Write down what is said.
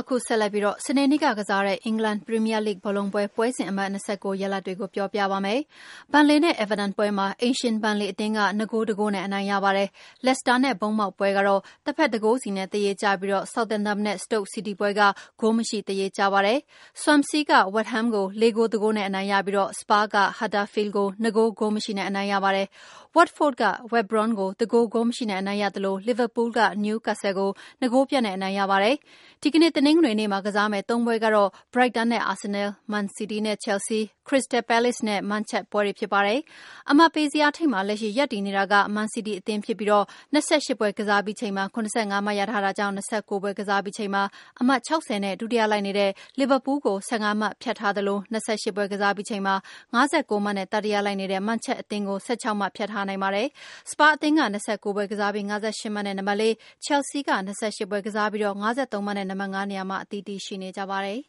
အခုဆက်လက်ပြီးစနေနေ့ကကစားတဲ့ အင်္ဂလန်ပရီးမီးယားလိဂ်ဘောလုံးပွဲ ပွဲစဉ်အမှတ် ၂၉ ရလဒ်တွေကို ပြောပြပါမယ်။ဘန်လေနဲ့ အဲဗာတန်ပွဲမှာ အိမ်ရှင်ဘန်လေအသင်းက ၂ ဂိုး ၁ ဂိုးနဲ့ အနိုင်ရပါတယ်။လက်စတာနဲ့ ဘုန်းမောက်ပွဲကတော့ တဘက် ၁ ဂိုးစီနဲ့ သရေကျပြီး ဆောက်သမ်ပ်တန်နဲ့ စတုတ်စီးတီးပွဲက ဂိုးမရှိ သရေကျပါတယ်။ဆွမ်ဆီးက ဝက်စ်ဟမ်းကို ၄ ဂိုး ၁ ဂိုးနဲ့ အနိုင်ရပြီး စပါးက ဟတ်ဒါဖီးလ်ကို ၂ ဂိုး ဂိုးမရှိနဲ့ အနိုင်ရပါတယ်။ဝတ်ဖို့ဒ်က ဝက်ဘရွမ်းကို ၁ ဂိုး ဂိုးမရှိနဲ့ အနိုင်ရသလို လီဗာပူးလ်က နယူးကက်ဆယ်ကို ၂ ဂိုးပြတ်နဲ့ အနိုင်ရပါတယ်။ဒီကနေ့ တနင်္ဂနွေနေ့မှာကစားမယ့် ၃ ပွဲကတော့ဘရိုက်တန်နဲ့အာဆင်နယ်လ်၊မန်စီးတီးနဲ့ချယ်လ်ဆီး၊ခရစ္စတယ်ပဲလေ့စ်နဲ့မန်ချက်ပွဲတွေဖြစ်ပါတယ်။အမှတ်ပေးဇယားထိပ်မှာ လက်ရှိရပ်တည်နေတာကမန်စီးတီးအသင်းဖြစ်ပြီး ၂၈ ပွဲကစားပြီးချိန်မှာ ၇၅ မှတ်ရထားတာကြောင့် ၂၉ ပွဲကစားပြီးချိန်မှာ အမှတ် ၆၀ နဲ့ ဒုတိယလိုက်နေတဲ့ လီဗာပူးလ်ကို ၁၅ မှတ် ဖြတ်ထားသလို ၂၈ ပွဲကစားပြီးချိန်မှာ ၅၉ မှတ်နဲ့ တတိယလိုက်နေတဲ့မန်ချက်အသင်းကို ၁၆ မှတ် ဖြတ်ထားနိုင်ပါတယ်။စပါးအသင်းက ၂၉ ပွဲကစားပြီး ၅၈ မှတ်နဲ့ နံပါတ်၄၊ချယ်လ်ဆီးက၂၈ ပွဲကစားပြီး ၅၃ မှတ်နဲ့ နံပါတ် ၅ နေရာမှာ အသီးသီးရှိနေကြပါတယ်